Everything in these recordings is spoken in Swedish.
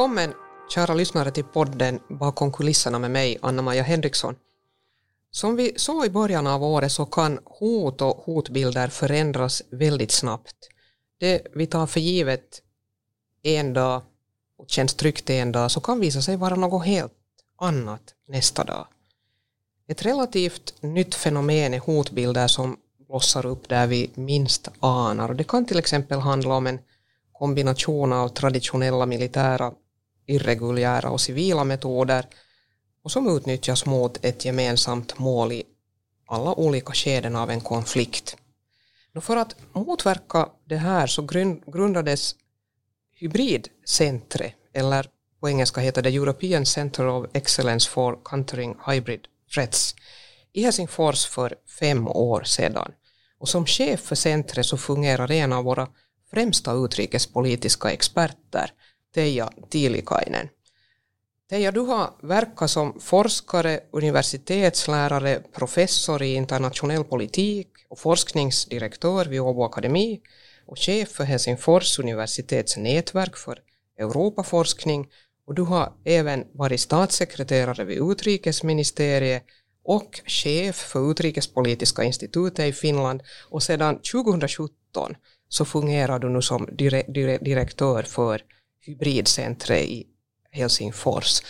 Välkommen kära lyssnare till podden Bakom kulisserna med mig, Anna-Maja Henriksson. Som vi såg i början av året så kan hot och hotbilder förändras väldigt snabbt. Det vi tar för givet en dag och känns tryggt en dag så kan visa sig vara något helt annat nästa dag. Ett relativt nytt fenomen är hotbilder som blossar upp där vi minst anar. Och det kan till exempel handla om en kombination av traditionella militära, irreguljära och civila metoder och som utnyttjas mot ett gemensamt mål i alla olika skeden av en konflikt. För att motverka det här så grundades Hybridcentret, eller på engelska heter det European Center of Excellence for Countering Hybrid Threats, i Helsingfors för fem år sedan. Och som chef för centret så fungerar en av våra främsta utrikespolitiska experter, Teija Tiilikainen. Teija, du har verkat som forskare, universitetslärare, professor i internationell politik och forskningsdirektör vid Åbo Akademi och chef för Helsingfors universitets nätverk för Europaforskning och du har även varit statssekreterare vid utrikesministeriet och chef för utrikespolitiska institutet i Finland och sedan 2017 så fungerar du nu som dire, dire, direktör för hybridcentret i Helsingfors.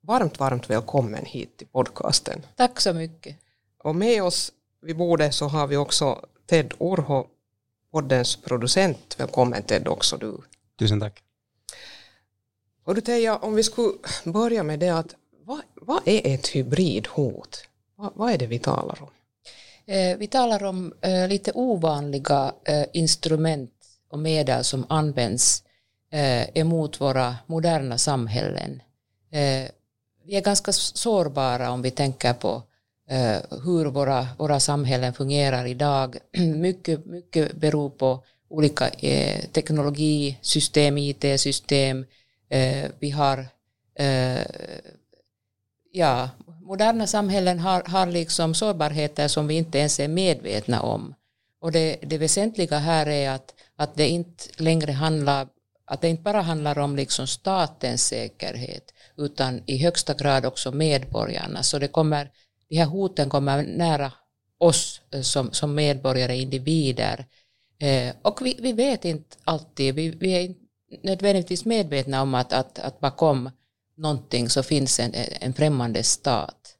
Varmt, varmt välkommen hit till podcasten. Tack så mycket. Och med oss vid bordet så har vi också Ted Orho, poddens producent. Välkommen Ted också du. Tusen tack. Och du Teija, om vi skulle börja med det att vad, vad är ett hybridhot? Vad, vad är det vi talar om? Eh, vi talar om eh, lite ovanliga eh, instrument och medel som används Eh, emot våra moderna samhällen. Eh, vi är ganska sårbara om vi tänker på eh, hur våra, våra samhällen fungerar idag. Mycket, mycket beror på olika teknologisystem, IT-system. Vi har ja, moderna samhällen har, har liksom sårbarheter som vi inte ens är medvetna om. Och det, det väsentliga här är att, att det inte längre handlar att det inte bara handlar om liksom statens säkerhet utan i högsta grad också medborgarna. Så det kommer, de här hoten kommer nära oss eh, som, som medborgare, individer. Eh, och vi, vi vet inte alltid, vi, vi är inte nödvändigtvis medvetna om att, att, att bakom någonting så finns en, en främmande stat.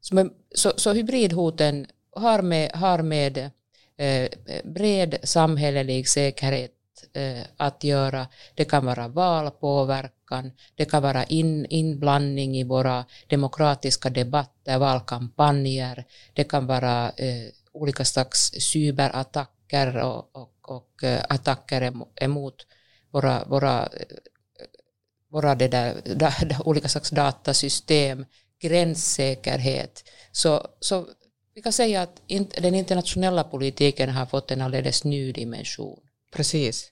Så, så, så hybridhoten har med, har med eh, eh bred samhällelig säkerhet eh, att göra. Det kan vara valpåverkan, det kan vara in, inblandning i våra demokratiska debatter, valkampanjer, det kan vara eh, olika slags cyberattacker och, och, och eh, attacker emot våra, våra eh, våra det där, da, da, olika slags datasystem, gränssäkerhet. Så, så vi kan säga att den internationella politiken har fått en alldeles ny dimension. Precis.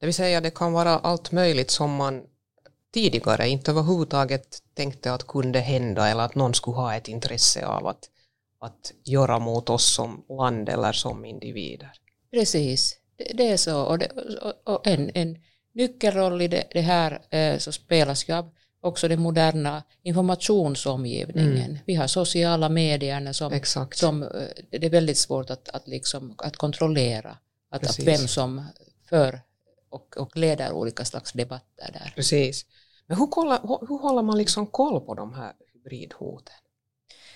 Det vill säga det kan vara allt möjligt som man tidigare inte överhuvudtaget tänkte att kunde hända eller att någon skulle ha ett intresse av att, att göra mot oss som land eller som individer. Precis, det, det är så. Och, det, och, och en, en nyckelroll i det, det här eh, så spelas ju av också den moderna informationsomgivningen. Mm. Vi har sociala medier som, som eh, det är väldigt svårt att, att, liksom, att kontrollera att, att vem som för och, och leder olika slags debatter där. Precis. Men hur, kolla, hur, hur håller man liksom koll på de här hybridhoten?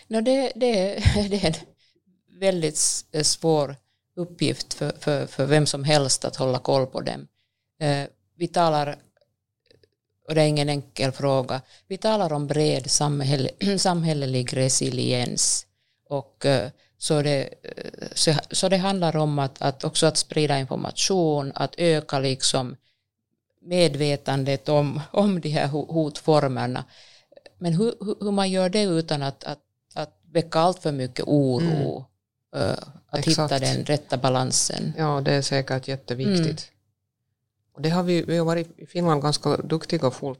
No, det, det, det är en väldigt svår uppgift för, för, för vem som helst att hålla koll på dem. Eh, vi talar, och det är ingen enkel fråga, vi talar om bred samhäll, samhällelig resiliens och eh, så det, så, så det handlar om att, att också att sprida information, att öka liksom medvetandet om, om de här hotformerna. Men hur, hur man gör det utan att, att, att väcka allt för mycket oro, mm. att Exakt. hitta den rätta balansen. Ja, det är säkert jätteviktigt. Mm. Och det har vi, vi har varit i Finland ganska duktiga full,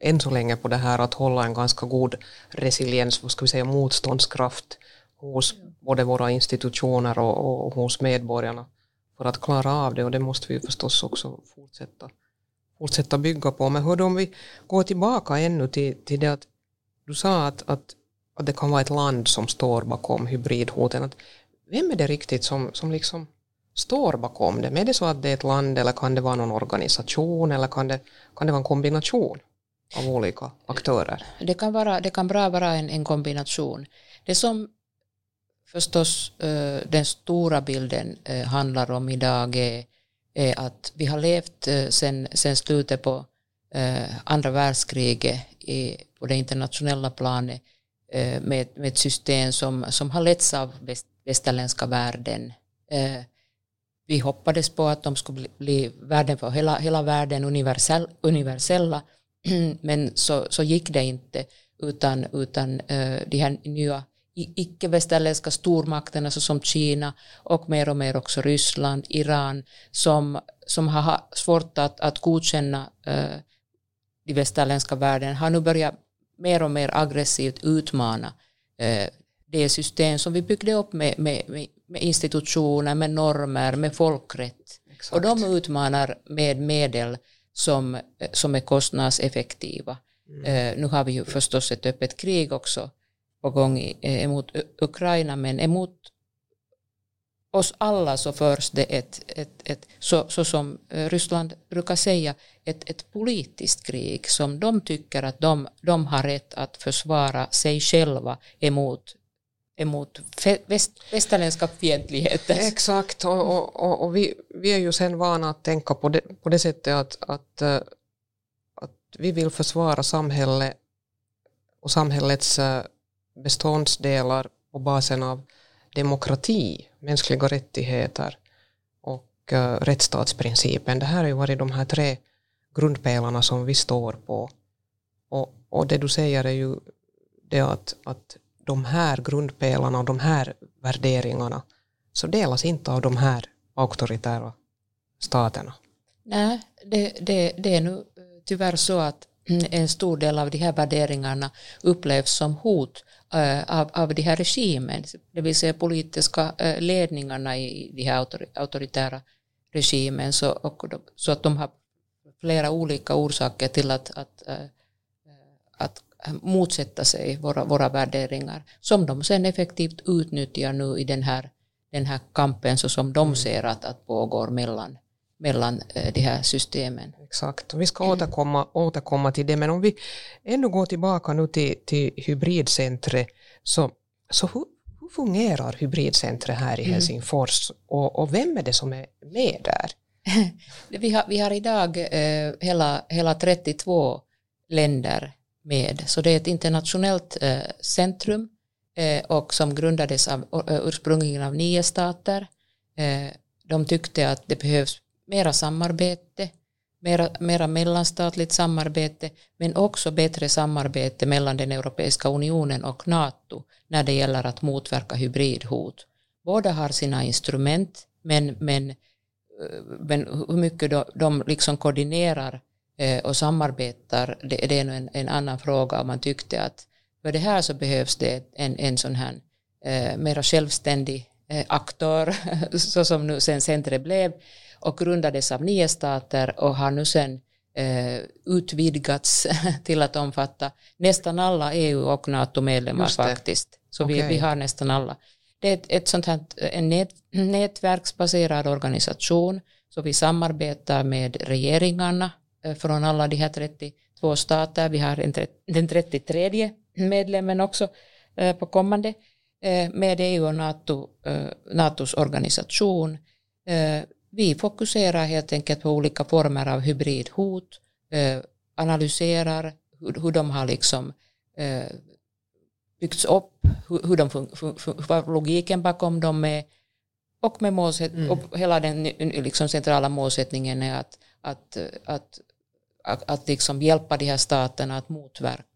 än så länge på det här att hålla en ganska god resiliens, vad ska vi säga, motståndskraft hos både våra institutioner och, och hos medborgarna för att klara av det och det måste vi förstås också fortsätta, fortsätta bygga på. Men hörde om vi går tillbaka ännu till, till det att du sa att, att, att det kan vara ett land som står bakom hybridhoten. Att vem är det riktigt som, som liksom står bakom det? Är det så att det är ett land eller kan det vara någon organisation eller kan det, kan det vara en kombination av olika aktörer? Det kan, vara, det kan bra vara en, en kombination. Det som förstås eh, den stora bilden eh, handlar om idag är, är att vi har levt eh, sen, sen slutet på andra världskriget i, på det internationella planet med, med ett system som, som har letts av väst, västerländska världen. Vi hoppades på att de skulle bli, bli världen för hela, hela världen universell, universella, men så, så gick det inte, utan, utan de här nya icke-västerländska stormakterna såsom Kina och mer och mer också Ryssland, Iran, som, som har svårt att, att godkänna uh, de västerländska världen, har nu börjat mer och mer aggressivt utmana uh, det system som vi byggde upp med, med, med institutioner, med normer, med folkrätt. Exakt. Och de utmanar med medel som, som är kostnadseffektiva. Mm. Uh, nu har vi ju förstås ett öppet krig också på gång eh, emot Ukraina, men emot oss alla så förs det ett, ett, ett så, så som eh, Ryssland brukar säga, ett, ett politiskt krig som de tycker att de, de har rätt att försvara sig själva emot emot väst, västerländska fientligheter. Exakt, och, och, och, vi, vi är ju sen vana att tänka på det, på det sättet att, att, eh, att vi vill försvara samhället och samhällets beståndsdelar på basen av demokrati, mänskliga rättigheter och uh, rättsstatsprincipen. Det här har ju varit de här tre grundpelarna som vi står på. Och, och det du säger är ju det att, att de här grundpelarna och de här värderingarna så delas inte av de här auktoritära staterna. Nej, det, det, det är nu eh, tyvärr så att en stor del av de här värderingarna upplevs som hot Eh, av, av de här regimen, det vill säga politiska eh, ledningarna i de här auktoritära regimen, så, och, så att de har flera olika orsaker till att, att, eh, att motsätta sig våra, våra värderingar, som de sen effektivt utnyttjar nu i den här, den här kampen så som de mm. ser att, att pågår mellan mellan eh, de här systemen. Exakt, vi ska återkomma, återkomma till det, men om vi ännu går tillbaka nu till, till hybridcentret, så, så hur, hur fungerar hybridcentret här i mm. Helsingfors och, och vem är det som är med där? vi, har, vi har idag eh, hela, hela 32 länder med, så det är ett internationellt eh, centrum eh, och som grundades av, uh, ursprungligen av nio stater. Eh, de tyckte att det behövs mera samarbete, mera, mera mellanstatligt samarbete, men också bättre samarbete mellan den Europeiska unionen och NATO när det gäller att motverka hybridhot. Båda har sina instrument, men, men, eh, men hur mycket de, de liksom koordinerar eh, och samarbetar, det, det är en, en annan fråga. Man tyckte att för det här så behövs det en, en sån här eh, mera självständig aktör, så som nu sen centret blev, och grundades av nio stater och har nu sen eh, utvidgats till att omfatta nästan alla EU och NATO-medlemmar faktiskt. Så okay. vi, vi har nästan alla. Det är ett, ett sånt här, en nät, nätverksbaserad organisation, så vi samarbetar med regeringarna eh, från alla de här 32 stater. Vi har en, den 33 medlemmen också eh, på kommande eh, med EU och NATO, eh, NATOs organisation. Eh, vi fokuserar helt enkelt på olika former av hybridhot, eh, analyserar hur, de har liksom byggts upp, hur, de fun, fun, fun, vad logiken bakom dem är och med målsätt, mm. och hela den liksom centrala målsättningen är att, att, att, att, att liksom hjälpa de här staterna att motverka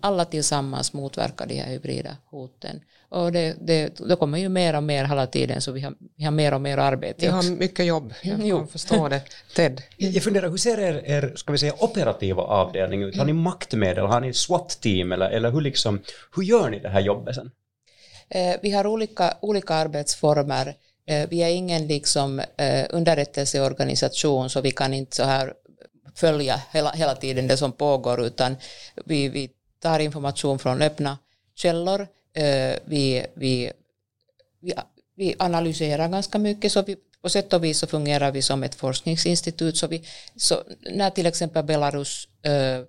alla tillsammans motverka de här hybrida hoten. Och det, det, det kommer ju mer och mer hela tiden så vi har, vi har mer och mer arbete. Vi har mycket jobb, jag jo. förstår det. Ted? Jag funderar, hur ser er, er ska vi säga, operativa avdelning ut? Har ni maktmedel, har ni SWAT-team eller, eller hur, liksom, hur gör ni det här jobbet sen? Eh, vi har olika, olika arbetsformer. Eh, vi är ingen liksom, eh, underrättelseorganisation så vi kan inte så här följa hela, hela tiden det som pågår utan vi, vi tar information från öppna källor, eh, vi, vi, vi, vi analyserar ganska mycket så vi på sätt och vis så fungerar vi som ett forskningsinstitut. Så vi, så när till exempel Belarus eh,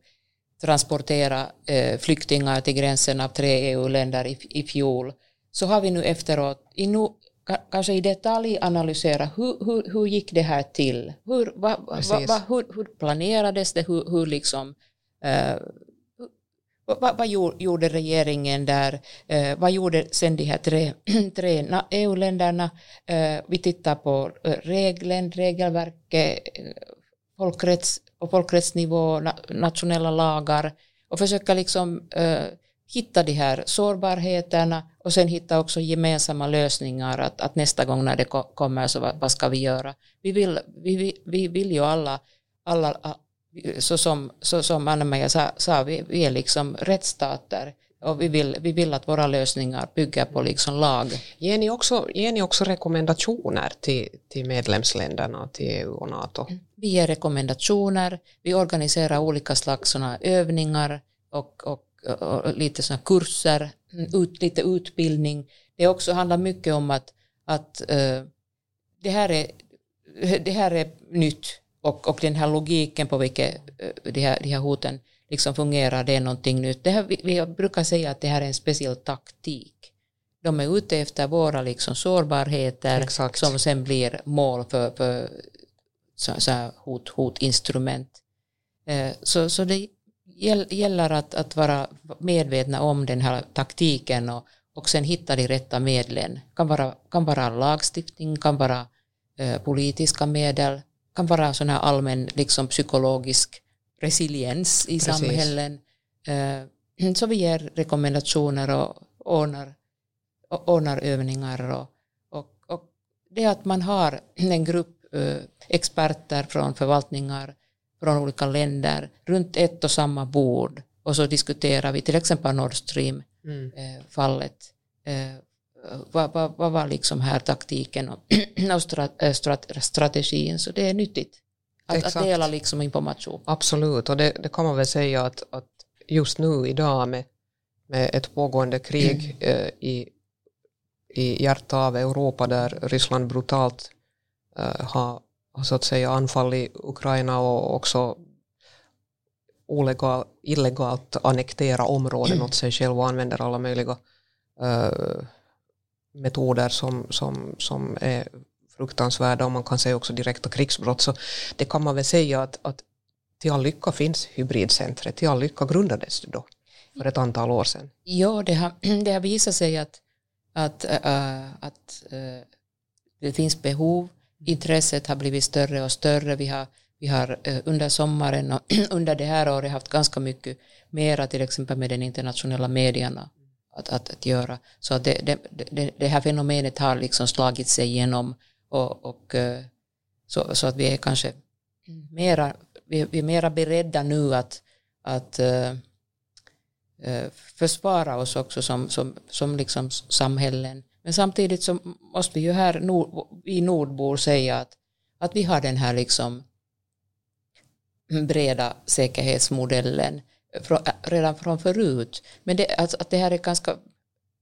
transporterar eh, flyktingar till gränsen av tre EU-länder i, i fjol så har vi nu efteråt i nu, kanske i detalj analysera hur, hur, hur gick det här till? Hur, va, va, va, hur, hur planerades det? Hur, hur liksom, eh, vad, vad, gjorde regeringen där? Eh, vad gjorde sen de här tre, tre EU-länderna? Eh, vi tittar på eh, regeln, regelverket, eh, folkrätts, på folkrättsnivå, na, nationella lagar och försöka liksom eh, hitta de här sårbarheterna och sen hitta också gemensamma lösningar att, att nästa gång när det kommer så vad, vad ska vi göra? Vi vill, vi, vi vill ju alla, alla så som, så som Anna-Maja sa, sa vi, vi är liksom rättsstater och vi vill, vi vill att våra lösningar bygger på liksom lag. Ger ni också, ger ni också rekommendationer till, till medlemsländerna, till EU och NATO? Vi ger rekommendationer, vi organiserar olika slags övningar och, och, och, lite såna kurser, ut, lite utbildning. Det också handlar mycket om att, att uh, det, här är, det här är nytt och, och den här logiken på vilket uh, de här, de här hoten liksom fungerar, det är någonting nytt. Det här, vi, vi brukar säga att det här är en speciell taktik. De är ute efter våra liksom sårbarheter Exakt. som sen blir mål för, för så, så hot, hotinstrument. Eh, så, så det gäller att, att vara medvetna om den här taktiken och, och sen hitta de rätta medlen. kan vara, kan vara lagstiftning, kan vara eh, politiska medel, kan vara sån här allmän liksom psykologisk resiliens i Precis. samhällen. Eh, så vi ger rekommendationer och ordnar, och ordnar övningar och, och, och det att man har en grupp eh, experter från förvaltningar från olika länder runt ett och samma bord och så diskuterar vi till exempel Nord Stream-fallet. Mm. Eh, vad, vad, vad, var liksom här taktiken och, och strat, strat, strategin, så det är nyttigt. Att, att dela liksom information. Absolut, och det, det, kan man väl säga att, att just nu idag med, med ett pågående krig mm. eh, i, i hjärtat av Europa där Ryssland brutalt eh, har, så att säga anfallit Ukraina och också olegal, illegalt annektera områden åt sig själv och använder alla möjliga eh, metoder som, som, som är fruktansvärda och man kan säga också direkta krigsbrott. Så det kan man väl säga att, att till all lycka finns hybridcentret, till all lycka grundades det då för ett antal år sedan. Ja, det har, det har visat sig att, att, äh, att äh, det finns behov, intresset har blivit större och större. Vi har, vi har äh, under sommaren och under det här året haft ganska mycket mera till exempel med den internationella medierna att, att, att göra. Så att det, det, det, det här fenomenet har liksom slagit sig igenom och, och eh, så, så, att vi är kanske mera, vi, vi är mera beredda nu att, att uh, försvara oss också som, som, som liksom samhällen. Men samtidigt så måste vi ju här, nord, vi nordbor säga att, att vi har den här liksom breda säkerhetsmodellen redan från förut. Men det, alltså, att det här är ganska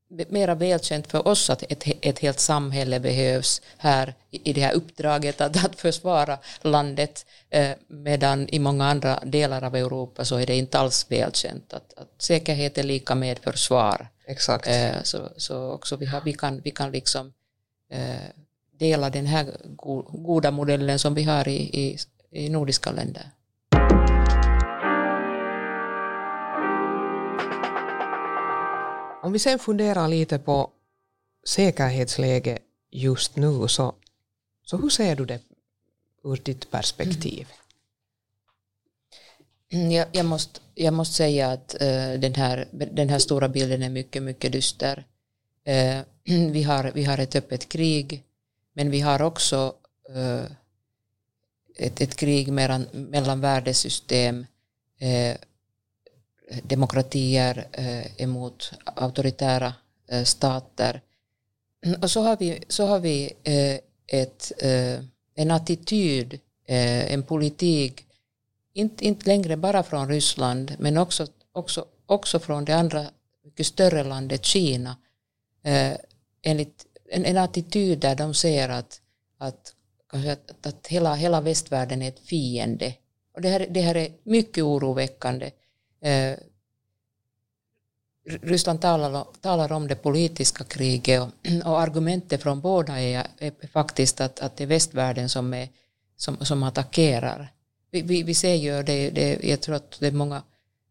mera välkänt för oss att ett, ett helt samhälle behövs här i det här uppdraget att, att försvara landet eh, medan i många andra delar av Europa så är det inte alls välkänt att, att säkerhet är lika med försvar. Exakt. Eh, så, så också vi, har, vi, kan, vi kan liksom eh, dela den här go, goda modellen som vi har i, i, i nordiska länder. Om vi sen funderar lite på säkerhetsläget just nu, så, så hur ser du det ur ditt perspektiv? Mm. mm jag, jag, måste, jag måste säga att uh, den, här, den här stora bilden är mycket, mycket dyster. Uh, vi, har, vi har ett öppet krig, men vi har också uh, ett, ett krig mellan, mellan värdesystem demokratier eh, emot auktoritära eh, stater. Mm, och så har vi, så har vi eh, ett, en attityd, en politik inte, inte längre bara från Ryssland men också, också, också från det andra mycket större landet Kina enligt en, en attityd där de ser att, att, att, att hela, hela västvärlden är ett fiende. Och det här, det här är mycket oroväckande. Eh, Ryssland talar, talar om det politiska kriget och, och argumentet från båda är, är faktiskt att, att det är västvärlden som, är, som, som attackerar. Vi, vi, vi ser ju det, det, jag tror att det är många,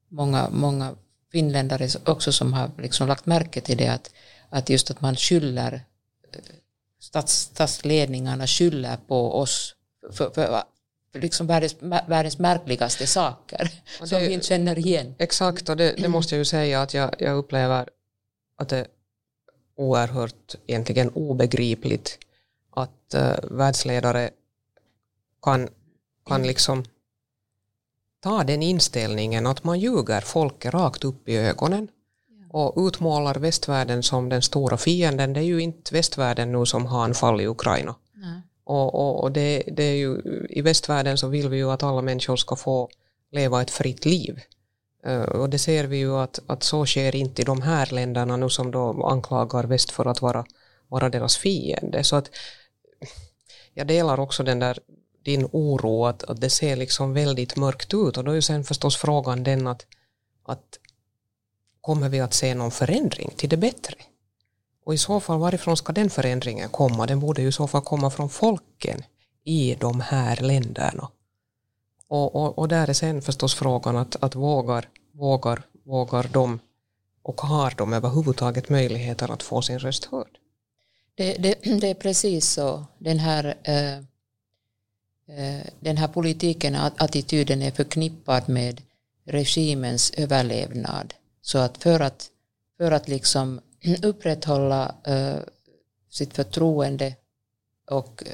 många, många finländare också som har liksom lagt märke till det att, att just att man skyller eh, stats, statsledningarna skyller på oss för, för liksom världens, världens märkligaste saker det, som vi inte känner igen. Exakt, och det, det, måste jag ju säga att jag, jag upplever att det är oerhört egentligen obegripligt att uh, världsledare kan, kan liksom ta den inställningen att man ljuger folket rakt upp i ögonen och utmålar västvärlden som den stora fienden. Det är ju inte västvärlden nu som har anfallit Ukraina. Och, och, och det, det, är ju, I västvärlden så vill vi ju att alla människor ska få leva ett fritt liv. Eh, och det ser vi ju att, att så sker inte i de här länderna nu som då anklagar väst för att vara, vara deras fiende. Så att jag delar också den där din oro att, att det ser liksom väldigt mörkt ut och då är ju sen förstås frågan den att, att kommer vi att se någon förändring till det bättre? Och i så fall varifrån ska den förändringen komma? Den borde ju i så fall komma från folken i de här länderna. Och, och, och där är sen förstås frågan att, att vågar, vågar, vågar de och har de överhuvudtaget möjligheter att få sin röst hörd? Det, det, det är precis så. Den här eh, Eh, den här politiken, attityden är förknippad med regimens överlevnad. Så att för att, för att liksom upprätthålla uh, sitt förtroende och,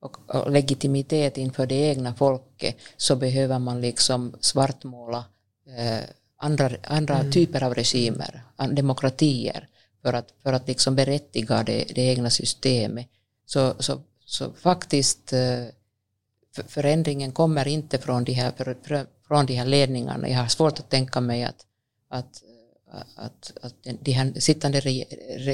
och, och, legitimitet inför det egna folket så behöver man liksom svartmåla uh, andra, andra mm. typer av regimer, demokratier, för att, för att liksom berättiga det, det egna systemet. Så, så, så faktiskt uh, förändringen kommer inte från de här, från de här ledningarna. Jag har svårt att tänka mig att, att, att, att de här sittande re,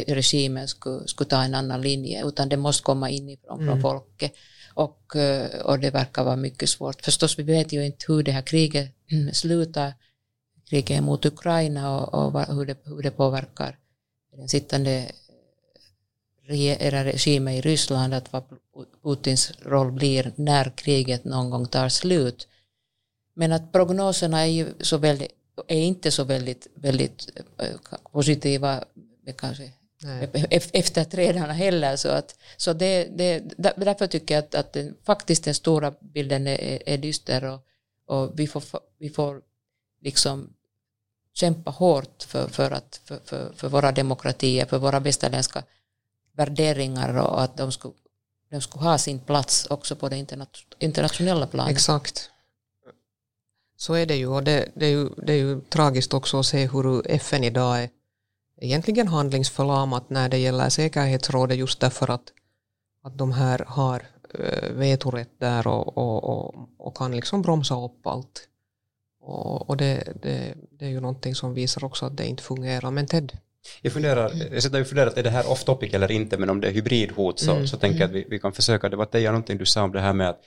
regimen skulle, skulle ta en annan linje, utan det måste komma inifrån mm. från folket. Och, och det verkar vara mycket svårt. Förstås, vi vet ju inte hur det här kriget slutar, kriget mot Ukraina och, och hur, det, hur det påverkar den sittande era regimen i Ryssland att vad Putins roll blir när kriget någon gång tar slut. Men att prognoserna är ju så väldigt, är inte så väldigt, väldigt eh, positiva kanske efterträdarna heller. Så, att, så det, det, därför tycker jag att, att den, faktiskt den stora bilden är, är dyster och, och vi, får, vi får liksom kämpa hårt för, för, att, för, för, för våra demokratier, för våra västerländska värderingar och att de skulle, de skulle ha sin plats också på det internationella planet. Exakt. Så är det ju och det, det, är ju, det är ju tragiskt också att se hur FN idag är egentligen handlingsförlamat när det gäller säkerhetsrådet just därför att, att de här har äh, vetorätt där och, och, och, och, kan liksom bromsa upp allt. Och, och det, det, det, är ju någonting som visar också att det inte fungerar. Men Ted, jag funderar, jag sitter och funderar, är det här off topic eller inte, men om det är hybridhot så, mm. så tänker jag att vi, vi kan försöka debattera någonting du sa om det här med att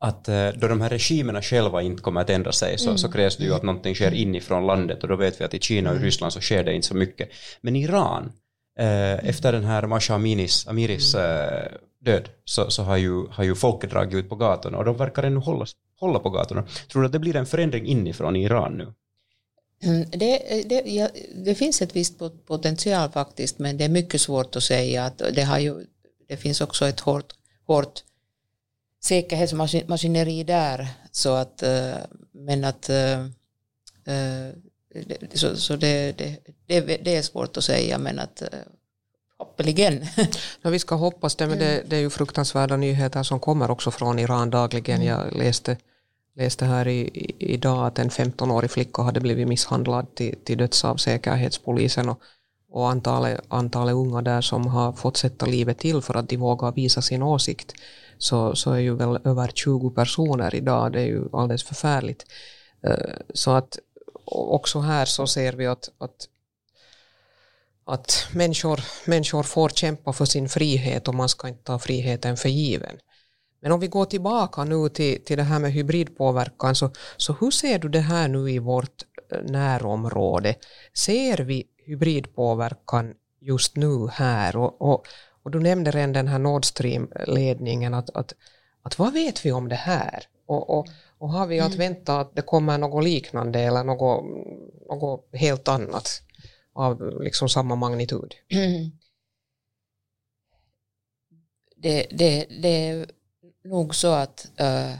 att eh, då de här regimerna själva inte kommer att ändra sig så, mm. så krävs det ju att någonting sker inifrån landet och då vet vi att i Kina och mm. Ryssland så sker det inte så mycket. Men i Iran, eh, efter den här Masha Aminis, Amiris eh, död så, så har, ju, har ju folket dragit ut på gatorna och de verkar ännu hålla, hålla på gatorna. Tror du att det blir en förändring inifrån i Iran nu? Mm, det, det, ja, det, finns ett visst potential faktiskt, men det är mycket svårt att säga. Att det, har ju, det finns också ett hårt, hårt säkerhetsmaskineri där, så att, eh, men att eh, eh, så, så det, det, det, är svårt att säga, men att hoppeligen. Ja, vi ska hoppas det, men det, det är ju fruktansvärda nyheter som kommer också från Iran dagligen. Mm. Jag läste läste här i, i, idag att en 15-årig flicka hade blivit misshandlad till, till döds av säkerhetspolisen och, och antalet, antalet unga där som har fått sätta livet till för att de vågar visa sin åsikt så, så är ju väl över 20 personer idag, det är ju alldeles förfärligt. Eh, så att också här så ser vi att, att, att människor, människor får kämpa för sin frihet och man ska inte ta friheten för given. Men om vi går tillbaka nu till, till det här med hybridpåverkan, så, så hur ser du det här nu i vårt eh, närområde? Ser vi hybridpåverkan just nu här? Och, och, och du nämnde redan den här Nord Stream-ledningen, att, att, att vad vet vi om det här? Och, och, och har vi att vänta att det kommer något liknande eller något, något helt annat av liksom samma magnitud? Det, det, det nog så att, uh,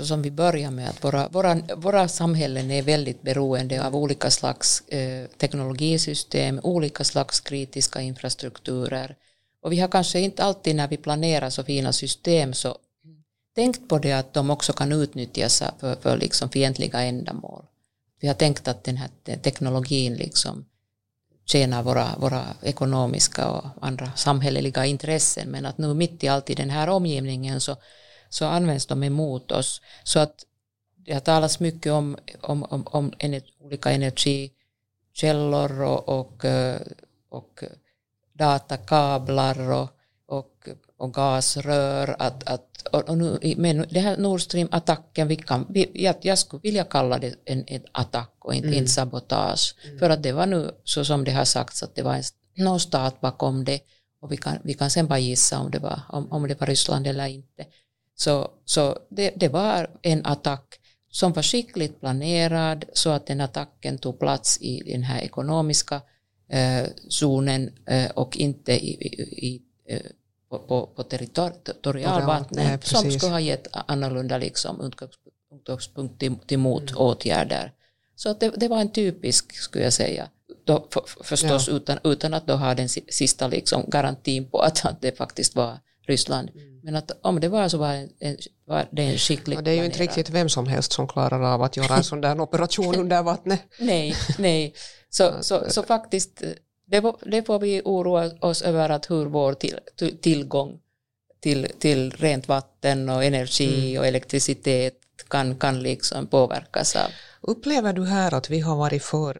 så som vi börjar med, att våra, våra, våra samhällen är väldigt beroende av olika slags eh, teknologisystem, olika slags kritiska infrastrukturer. Och vi har kanske inte alltid när vi planerar så fina system så tänkt på det att de också kan utnyttjas för, för liksom fientliga ändamål. Vi har tänkt att den här teknologin liksom tjänar våra, våra ekonomiska och andra samhälleliga intressen men att nu mitt i allt i den här omgivningen så, så används de emot oss. Så att det har talats mycket om, om, om, om ener, olika energikällor och, och, eh, och datakablar och, och, och gasrör. Att, att, och nu, men det här Nord Stream-attacken, vi kan, vi, jag, jag skulle vilja kalla det en, en attack och inte, mm. inte sabotage. Mm. För att det var nu så som det har sagts att det var en, någon stat bakom det och vi kan, vi kan sen bara gissa om det var, om, om det var Ryssland eller inte. Så, så det, det var en attack som var skickligt planerad så att den attacken tog plats i den här ekonomiska eh, zonen eh, och inte i, i, i eh, på, på, på territorialvattnet som skulle ha gett annorlunda liksom, utgångspunkt till, till motåtgärder. Mm. Så att det, det, var en typisk, skulle jag säga, då, för, förstås ja. utan, utan att då ha den sista liksom, garantin på att, att det faktiskt var Ryssland. Mm. Men att om det var så var, en, var det en skicklig ja, Det är ju inte riktigt vem som helst som klarar av att göra en sån där operation under vattnet. nej, nej. Så, så, så faktiskt, det, det får vi oroa oss över att hur vår till, tillgång till, till rent vatten och energi mm. och elektricitet kan, kan liksom påverkas av. Upplever du här att vi har varit för,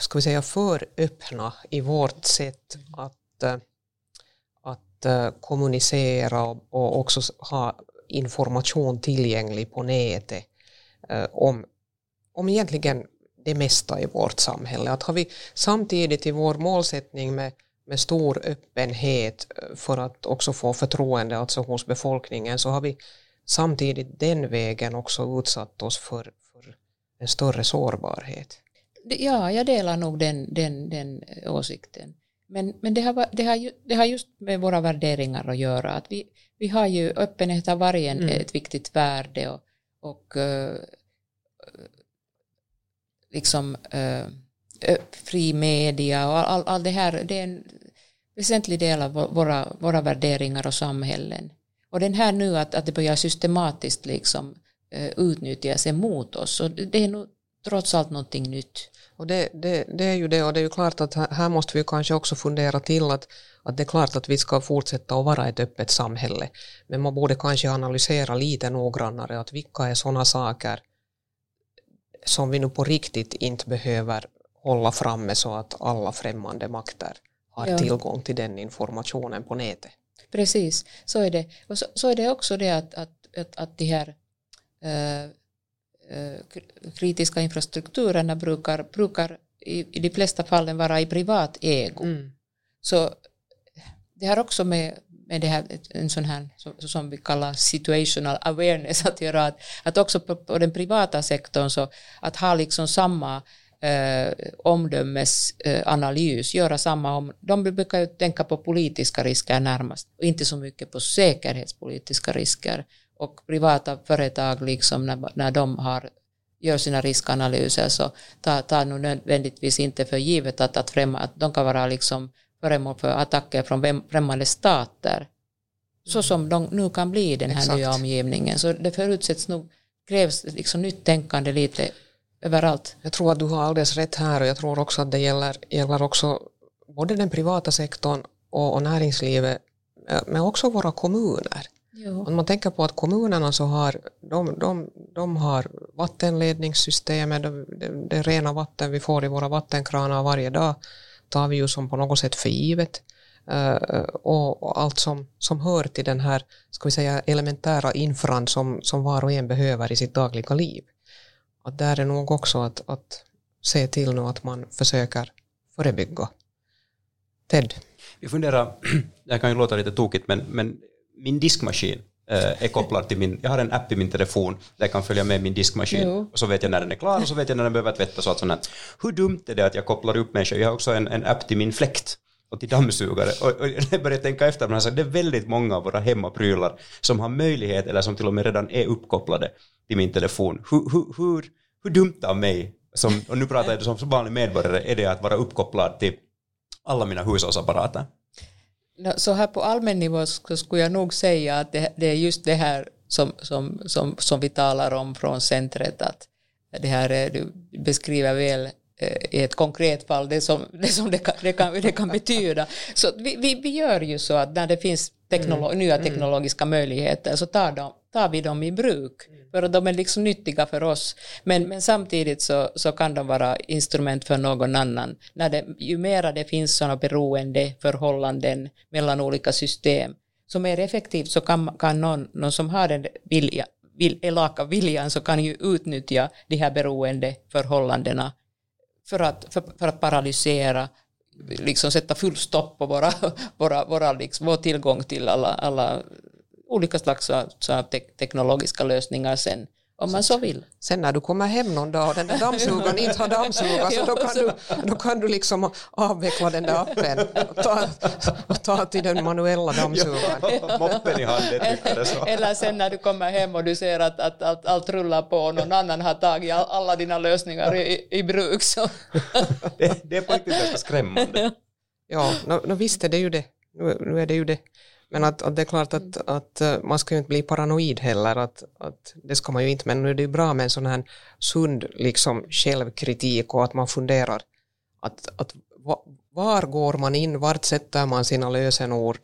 ska vi säga, för öppna i vårt sätt att, att eh, Eh, kommunicera och också ha information tillgänglig på nätet eh, om, om egentligen det mesta i vårt samhälle. Att har vi samtidigt i vår målsättning med, med stor öppenhet eh, för att också få förtroende alltså hos befolkningen så har vi samtidigt den vägen också utsatt oss för, för en större sårbarhet. Ja, jag delar nog den, den, den åsikten. Men, men det, har, det, har, det har just med våra värderingar att göra. Att vi, vi har ju öppenhet av varje mm. ett viktigt värde och, och uh, liksom uh, fri media och allt all det här. Det är en väsentlig del av våra, våra värderingar och samhällen. Och den här nu att, att det börjar systematiskt liksom uh, utnyttjas emot oss, och det är nog trots allt någonting nytt. Och det, det, det, är ju det och det är ju klart att här måste vi kanske också fundera till att, att det är klart att vi ska fortsätta att vara ett öppet samhälle men man borde kanske analysera lite noggrannare att vilka är sådana saker som vi nu på riktigt inte behöver hålla framme så att alla främmande makter har ja. tillgång till den informationen på nätet. Precis, så är det. Och så, så är det också det att, att, att, att de här äh, kritiska infrastrukturerna brukar, brukar i, i de flesta fallen vara i privat ägo. Mm. Så det har också med, med det här, en sån här som, som vi kallar situational awareness att göra, att, att också på, på den privata sektorn så att ha liksom samma eh, omdömesanalys, göra samma om, de brukar ju tänka på politiska risker närmast och inte så mycket på säkerhetspolitiska risker och privata företag liksom när, när de har, gör sina riskanalyser så tar, tar nu nödvändigtvis inte för givet att, att, främma, att de kan vara liksom föremål för attacker från främmande stater. Så mm. som de nu kan bli i den här Exakt. nya omgivningen. Så det förutsätts nog, krävs liksom nytt tänkande lite överallt. Jag tror att du har alldeles rätt här och jag tror också att det gäller, gäller också både den privata sektorn och, och näringslivet men också våra kommuner. Jo. Om man tänker på att kommunerna så har, de, de, de har vattenledningssystemet, det, det, det rena vatten vi får i våra vattenkranar varje dag tar vi ju som på något sätt för givet. Uh, och, och, allt som, som hör till den här ska vi säga, elementära infran som, som var och en behöver i sitt dagliga liv. Att där är nog också att, att se till nu att man försöker förebygga. Ted? Vi funderar, det kan ju låta lite tokigt, men, men min diskmaskin eh, är kopplad till min, jag har en app i min telefon där jag kan följa med min diskmaskin Jo. och så vet jag när den är klar och så vet jag när den behöver tvättas och allt sånt. här. Hur dumt är det att jag kopplar upp människor? Jag har också en, en app till min fläkt och till dammsugare. Och, och jag började tänka efter, men alltså, det är väldigt många av våra hemmaprylar som har möjlighet eller som till och med redan är uppkopplade till min telefon. Hur, hur, hur, hur dumt av mig, som, och nu pratar jag som vanlig medborgare, är det att vara uppkopplad till alla mina hushållsapparater? Så här på allmän nivå så skulle jag nog säga att det, det är just det här som, som, som, som vi talar om från centret, att det här är, du beskriver väl eh, i ett konkret fall det som det, som det, kan, det, kan, det kan betyda. Så vi, vi, vi gör ju så att när det finns teknolo- nya teknologiska möjligheter så tar, de, tar vi dem i bruk, för att de är liksom nyttiga för oss. Men, men samtidigt så, så kan de vara instrument för någon annan. När det, ju mera det finns sådana beroendeförhållanden mellan olika system, så mer effektivt så kan, kan någon, någon som har den vilja, vill, elaka viljan så kan ju utnyttja de här beroendeförhållandena för att, för, för att paralysera, liksom sätta full stopp på våra, våra, våra liksom, vår tillgång till alla, alla olika slags så, så te teknologiska lösningar sen, om man så vill. Sen när du kommer hem någon dag och den där dammsugaren inte har dammsugat så då kan, du, då kan du liksom avveckla den där appen och ta, och ta till den manuella dammsugaren. Moppen i handen så. Eller sen när du kommer hem och du ser att, att, att allt rullar på och någon annan har tagit all, alla dina lösningar i, i bruk. Så. Det, det är på riktigt ganska skrämmande. Ja, no, no, visst är det ju det. Nu, nu är det ju det. Men att, att det är klart att, att eh, man ska ju inte bli paranoid heller, att, att det ska man ju inte, men nu är det ju bra med en sån här sund liksom, självkritik och att man funderar att, att va- var går man in, vart sätter man sina lösenord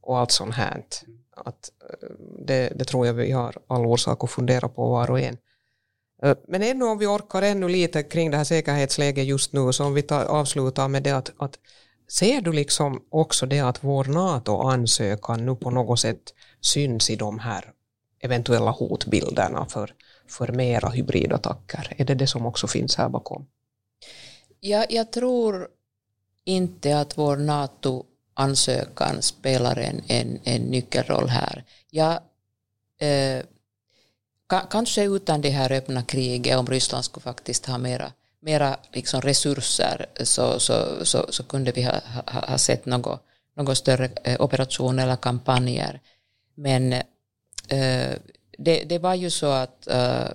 och allt sånt här. Att, eh, det, det tror jag vi har all orsak att fundera på var och en. Eh, Men ännu om vi orkar ännu lite kring det här säkerhetsläget just nu, så om vi tar, avslutar med det att, att ser du liksom också det att vår NATO-ansökan nu på något sätt syns i de här eventuella hotbilderna för, för mera hybridattacker? Är det det som också finns här bakom? Jag, jag tror inte att vår NATO-ansökan spelar en, en, en nyckelroll här. Jag, eh, ka, kanske utan det här öppna kriget, om Ryssland skulle faktiskt ha mera, mera liksom resurser, så, så, så, så kunde vi ha, ha, ha sett något, något större eh, operation eller kampanjer. Men eh, det, det var ju så att eh,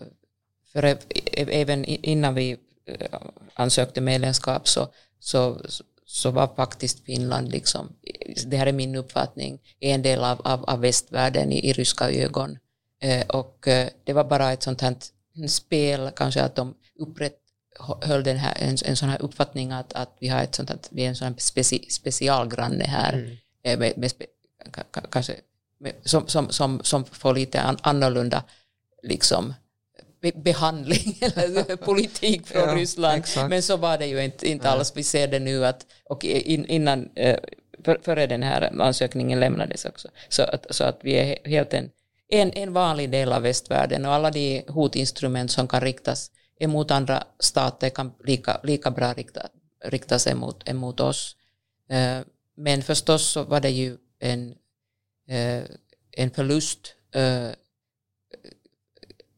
för även innan vi eh, ansökte medlemskap så, så, så var faktiskt Finland, liksom, det här är min uppfattning, en del av, av, av västvärlden i, i ryska ögon. Eh, och eh, det var bara ett sånt här spel, kanske att de upprätthöll den här, en, en sån här uppfattning att, att vi har ett sånt här, vi är en sån här speci, specialgranne här, eh, med, med, kanske, med, som, som, som, som får lite an, annorlunda liksom, be, behandling eller politik från Ja, Ryssland. exakt. Men så var det ju inte, inte alls. Vi ser det nu att, och in, innan, eh, för, före den här ansökningen lämnades också, så att, så att vi är he- helt en, en, en vanlig del av västvärlden och alla de hotinstrument som kan riktas emot andra stater kan lika, lika bra rikta, riktas emot, emot oss. Eh, Men förstås så var det ju en, eh, en förlust eh,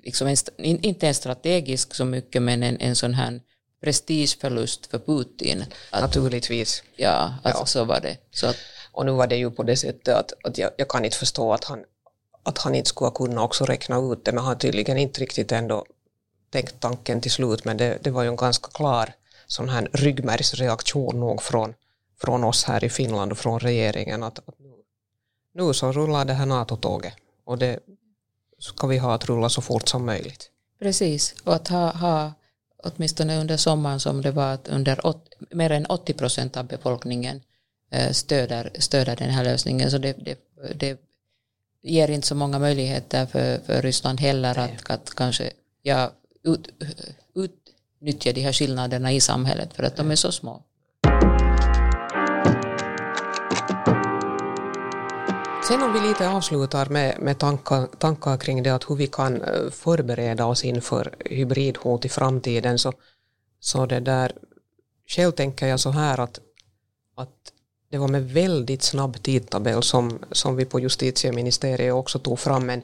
liksom en, inte en strategisk så mycket, men en, en sån här prestigeförlust för Putin. Att, Naturligtvis. ja, alltså Ja. så var det. Så att, Och nu var det ju på det sättet att, att jag, jag kan inte förstå att han, att han inte skulle kunna också räkna ut det, men han tydligen inte riktigt ändå tänkt tanken till slut, men det, det var ju en ganska klar sån här ryggmärgsreaktion nog från, från oss här i Finland och från regeringen att, att nu, nu så rullar det här NATO-tåget och det ska vi ha att rulla så fort som möjligt. precis, och att ha, ha åtminstone under sommaren som det var att under åt, mer än 80 procent av befolkningen eh, stöder, stöder den här lösningen. Så det, det, det ger inte så många möjligheter för, för Ryssland heller att, att kanske ja, ut, utnyttja de här skillnaderna i samhället för att de är så små. Sen om vi lite avslutar med, med tankar, tankar kring det att hur vi kan eh, förbereda oss inför hybridhot i framtiden så, så det där, själv tänker jag så här att, att det var med väldigt snabb tidtabell som, som vi på justitieministeriet också tog fram en,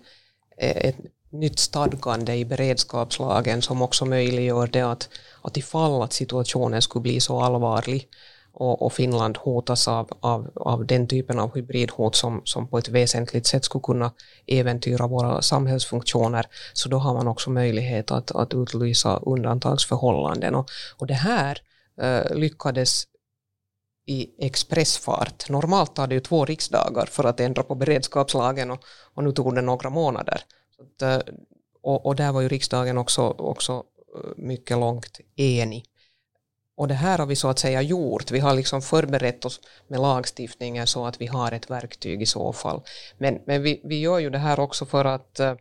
eh, ett nytt stadgande i beredskapslagen som också möjliggör det att, att ifall att situationen skulle bli så allvarlig och, och Finland hotas av, av, av den typen av hybridhot som, som på ett väsentligt sätt skulle kunna äventyra våra samhällsfunktioner, så då har man också möjlighet att, att utlysa undantagsförhållanden. Och, och det här eh, lyckades i expressfart. Normalt tar det ju två riksdagar för att ändra på beredskapslagen och, och nu tog det några månader. Att, eh, och, och, där var ju riksdagen också, också eh, mycket långt enig. Och det här har vi så att säga gjort. Vi har liksom förberett oss med lagstiftningen så att vi har ett verktyg i så fall. Men, men vi, vi gör ju det här också för att, eh,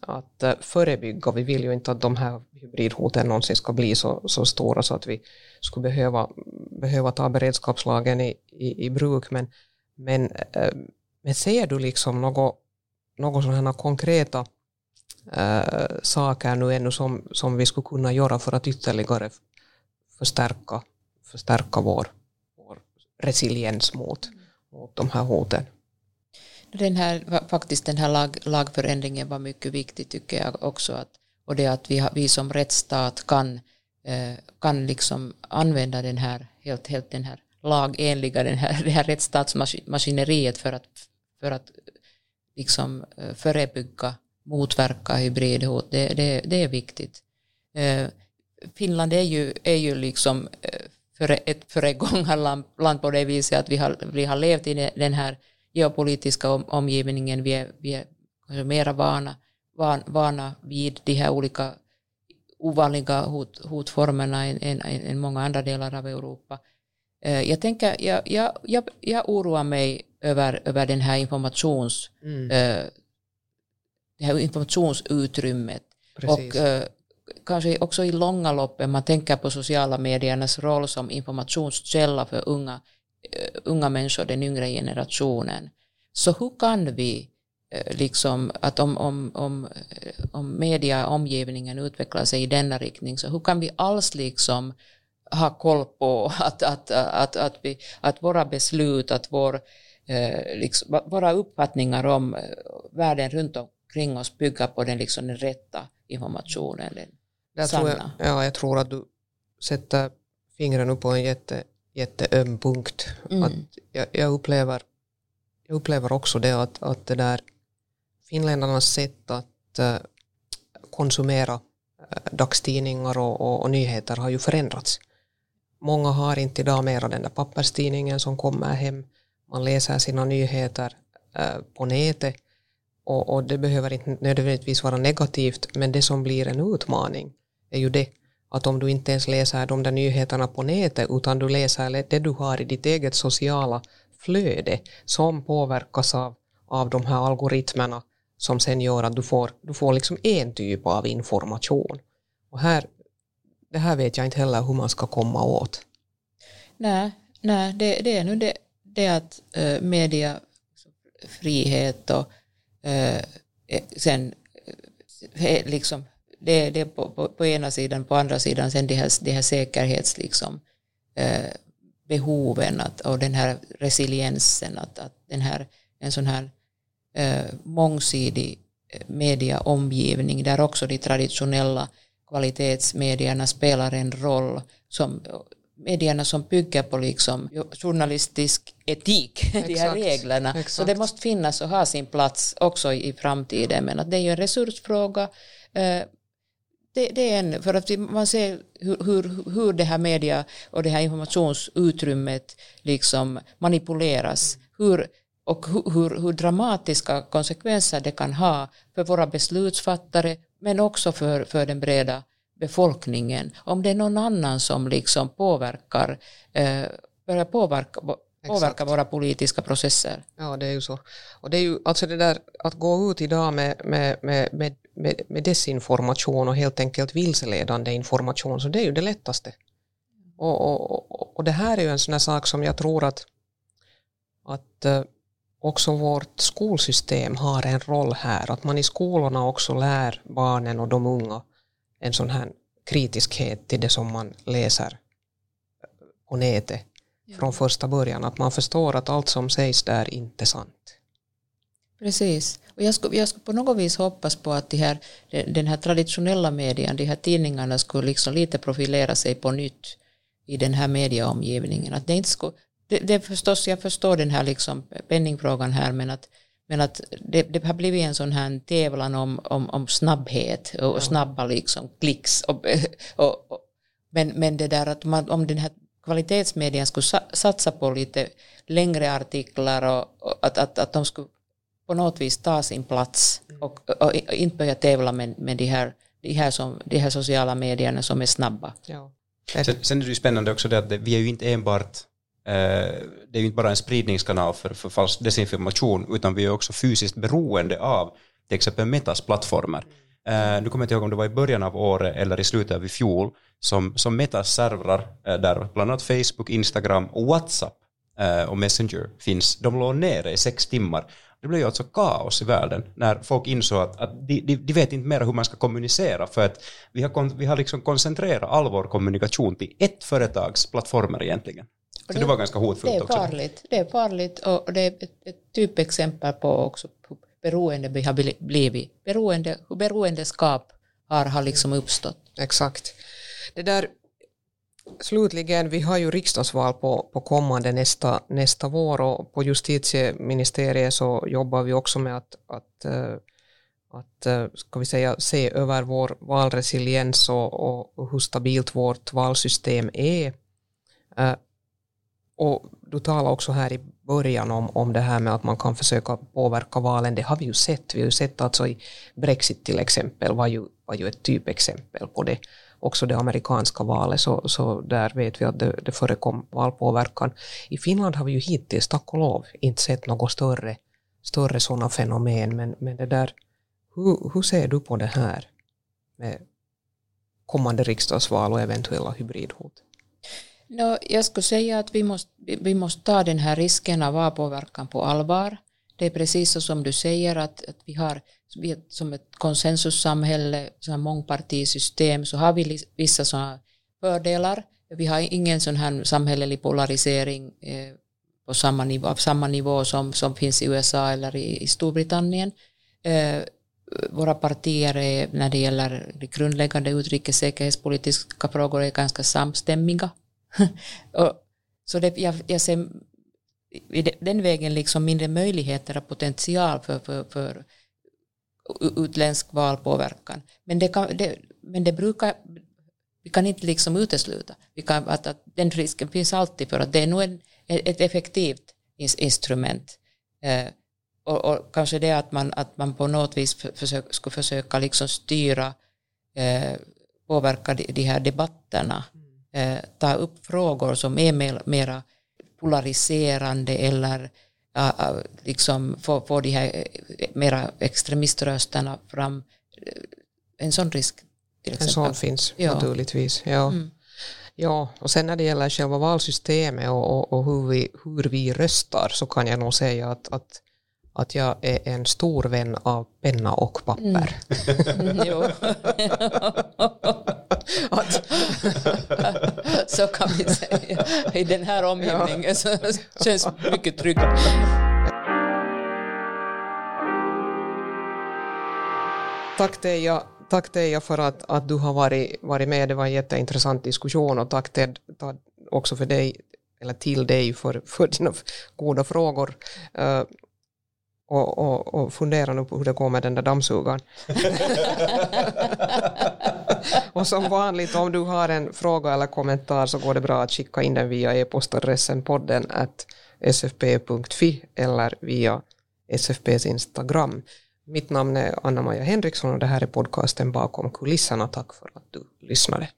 att förebygga. Vi vill ju inte att de här hybridhoten någonsin ska bli så, så stora så att vi skulle behöva, behöva ta beredskapslagen i, i, i bruk. Men, men, men ser du liksom något, något sådana konkreta Äh, saker nu ännu som, som vi skulle kunna göra för att ytterligare förstärka, förstärka vår, vår resiliens mot, mot de här hoten. Den här, faktiskt den här lag, lagförändringen var mycket viktig tycker jag också. Att, och det att vi, vi som rättsstat kan, eh, kan liksom använda den här, helt, helt den här lagenliga, den här, det här rättsstatsmaskineriet för att, för att liksom eh, förebygga, motverka hybridhot. Det, det, det är viktigt. Eh, Finland är ju, är ju liksom eh, ett föregångarland på det viset att vi har, vi har levt i den här geopolitiska omgivningen. Vi är, vi är mera vana, van, vana vid de här olika ovanliga hot, hotformerna än, än, än många andra delar av Europa. Eh, jag, tänker, jag, jag, jag, jag oroar mig över, över den här informations, mm. Eh, det här informationsutrymmet. Precis. Och kanske också i långa loppet, man tänker på sociala mediernas roll som informationskälla för unga, uh, unga människor, den yngre generationen. Så hur kan vi, uh, liksom, att om, om, om, om media, omgivningen utvecklar sig i denna riktning, så hur kan vi alls liksom ha koll på att, att, att, att, vi, att våra beslut, att vår, uh, liksom, våra uppfattningar om världen runt omkring oss bygger på den, liksom, den rätta informationen, den jag tror jag, ja, jag tror att du sätter fingret på en jätte, jätteöm punkt. Mm. Att jag, jag, upplever, jag upplever också det att, att det där finländarnas sätt att uh, konsumera uh, dagstidningar och, och, och, nyheter har ju förändrats. Många har inte idag mera den där papperstidningen som kommer hem. Man läser sina nyheter uh, på nätet och, och det behöver inte nödvändigtvis vara negativt men det som blir en utmaning är ju det att om du inte ens läser de där nyheterna på nätet utan du läser det du har i ditt eget sociala flöde som påverkas av, av de här algoritmerna som sen gör att du får, du får liksom en typ av information. Och här, det här vet jag inte heller hur man ska komma åt. Nej, nej det, det är nu det, det att eh, mediafrihet och Eh, eh, sen eh, liksom det, det är på, på, på, ena sidan, på andra sidan sen de här, de här säkerhets liksom, eh, behoven att, och den här resiliensen, att, att den här, en sån här eh, mångsidig mediaomgivning där också de traditionella kvalitetsmedierna spelar en roll som medierna som bygger på liksom journalistisk etik, Exakt. de här reglerna. Exakt. Så det måste finnas och ha sin plats också i framtiden. Men att det är ju en resursfråga. Eh, det, det, är en, för att man ser hur, hur, hur det här media och det här informationsutrymmet liksom manipuleras. Hur, och hur, hur, dramatiska konsekvenser det kan ha för våra beslutsfattare men också för, för den breda befolkningen, om det är någon annan som liksom påverkar, eh, börjar påverka, påverka våra politiska processer. Ja, det är ju så. Och det är ju alltså det där att gå ut idag med, med, med, med, med desinformation och helt enkelt vilseledande information, så det är ju det lättaste. Och, och, och det här är ju en sån här sak som jag tror att, att eh, också vårt skolsystem har en roll här, att man i skolorna också lär barnen och de unga en sån här kritiskhet till det som man läser på nätet ja. från första början, att man förstår att allt som sägs där är inte sant. Precis. Och jag skulle, jag skulle på något vis hoppas på att de här, den här traditionella medien, de här tidningarna skulle liksom lite profilera sig på nytt i den här medieomgivningen. Att det inte skulle, det, det förstås, jag förstår den här liksom penningfrågan här, men att, men att det, det har blivit en sån här tävlan om, om, om snabbhet och, snabba liksom klicks. Och, och, och, men, men det där att man, om den här kvalitetsmedien skulle satsa på lite längre artiklar och, och att, att, att de skulle på något vis ta sin plats och, och, och inte börja tävla med, med de, här, de, här som, de här sociala medierna som är snabba. Ja. Sen, sen är det ju spännande också det att vi är ju inte enbart Eh, det är ju inte bara en spridningskanal för, för falsk desinformation utan vi är också fysiskt beroende av till exempel Metas plattformar. Uh, nu kommer jag inte ihåg om det var i början av året eller i slutet av i fjol som, som Metas servrar uh, där bland annat Facebook, Instagram och WhatsApp uh, och Messenger finns, de låg nere i sex timmar. Det blev ju alltså kaos i världen när folk insåg att, att de, de, de vet inte mer hur man ska kommunicera för att vi har, vi har liksom koncentrerat all vår kommunikation till ett företags plattformar egentligen. Så det, det var ganska hotfullt det är också. Farligt, det är farligt och det är ett, ett typexempel på också beroende vi har blivit. Beroende, hur beroendeskap har, har liksom uppstått. Exakt. Det där, slutligen, vi har ju riksdagsval på, på kommande nästa, nästa vår och på justitieministeriet så jobbar vi också med att, att, eh, att eh, ska vi säga, se över vår valresiliens och, och hur stabilt vårt valsystem är. Och du talade också här i början om, om det här med att man kan försöka påverka valen. Det har vi ju sett. Vi har ju sett alltså i Brexit till exempel var ju, var ju ett typexempel på det. Också det amerikanska valet, så, så där vet vi att det, det förekom valpåverkan. I Finland har vi ju hittills, tack och lov, inte sett något större, större sådana fenomen. Men, men det där, hur, hur ser du på det här med kommande riksdagsval och eventuella hybridhot? No, jag skulle säga att vi måste, vi måste ta den här risken av avpåverkan på allvar. Det är precis så som du säger att, att vi har vi, som ett konsensussamhälle, som mångpartisystem, så har vi vissa sådana fördelar. Vi har ingen sån här samhällelig polarisering eh, på samma nivå, av samma nivå som, som finns i USA eller i, i Storbritannien. Eh, våra partier är, när det gäller de grundläggande utrikessäkerhetspolitiska frågor är ganska samstämmiga och, så det, jag, jag ser i den vägen liksom mindre möjligheter och potential för, för, för utländsk valpåverkan. Men det, kan, det, men det brukar, vi kan inte liksom utesluta vi kan, att, att den risken finns alltid för att det är nog en, ett effektivt instrument. Eh, och, och, kanske det att man, att man på något vis försök, skulle försöka liksom styra, eh, påverka de, de här debatterna eh, ta upp frågor som är mer, mera polariserande eller liksom få, få de här eh, mera extremiströsterna fram. Eh, en sån risk till exempel. En sån finns ja. naturligtvis. Ja. Mm. Ja, och sen när det gäller själva valsystemet och, och, och, hur, vi, hur vi röstar så kan jag nog säga att, att att jag är en stor vän av penna och papper. Mm. så kan vi säga. I den här omgivningen så känns mycket tryggt. Tack Teija, tack Teija för att, att du har varit, varit med. Det var en jätteintressant diskussion och tack Ted också för dig, eller till dig för, för dina goda frågor. Uh, och, och, och fundera nu på hur det går med den där dammsugaren. och som vanligt om du har en fråga eller kommentar så går det bra att skicka in den via e-postadressen podden at sfp.fi eller via SFPs Instagram. Mitt namn är Anna-Maja Henriksson och det här är podcasten Bakom kulisserna. Tack för att du lyssnade.